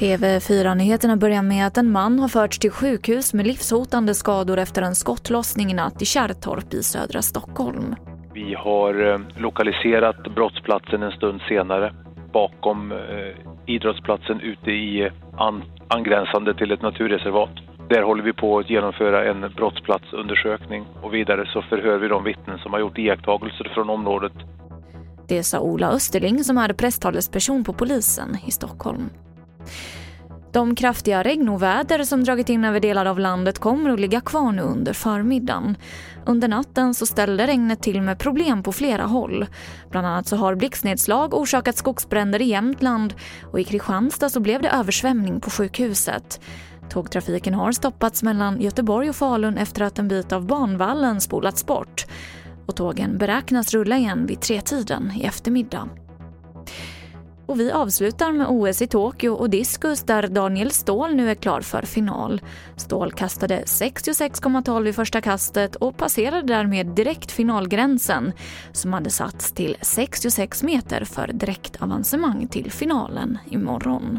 TV4-nyheterna börjar med att en man har förts till sjukhus med livshotande skador efter en skottlossning i natt i Kärrtorp i södra Stockholm. Vi har eh, lokaliserat brottsplatsen en stund senare bakom eh, idrottsplatsen ute i eh, angränsande till ett naturreservat. Där håller vi på att genomföra en brottsplatsundersökning och vidare så förhör vi de vittnen som har gjort iakttagelser från området. Det sa Ola Österling som är presstalesperson på polisen i Stockholm. De kraftiga regnoväder som dragit in över delar av landet kommer att ligga kvar nu under förmiddagen. Under natten så ställde regnet till med problem på flera håll. Bland annat så har blixtnedslag orsakat skogsbränder i Jämtland och i Kristianstad så blev det översvämning på sjukhuset. Tågtrafiken har stoppats mellan Göteborg och Falun efter att en bit av banvallen spolats bort. Och tågen beräknas rulla igen vid tretiden i eftermiddag. Och vi avslutar med OS i Tokyo och diskus där Daniel Ståhl nu är klar för final. Ståhl kastade 66,12 i första kastet och passerade därmed direkt finalgränsen som hade satts till 66 meter för direktavancemang till finalen imorgon.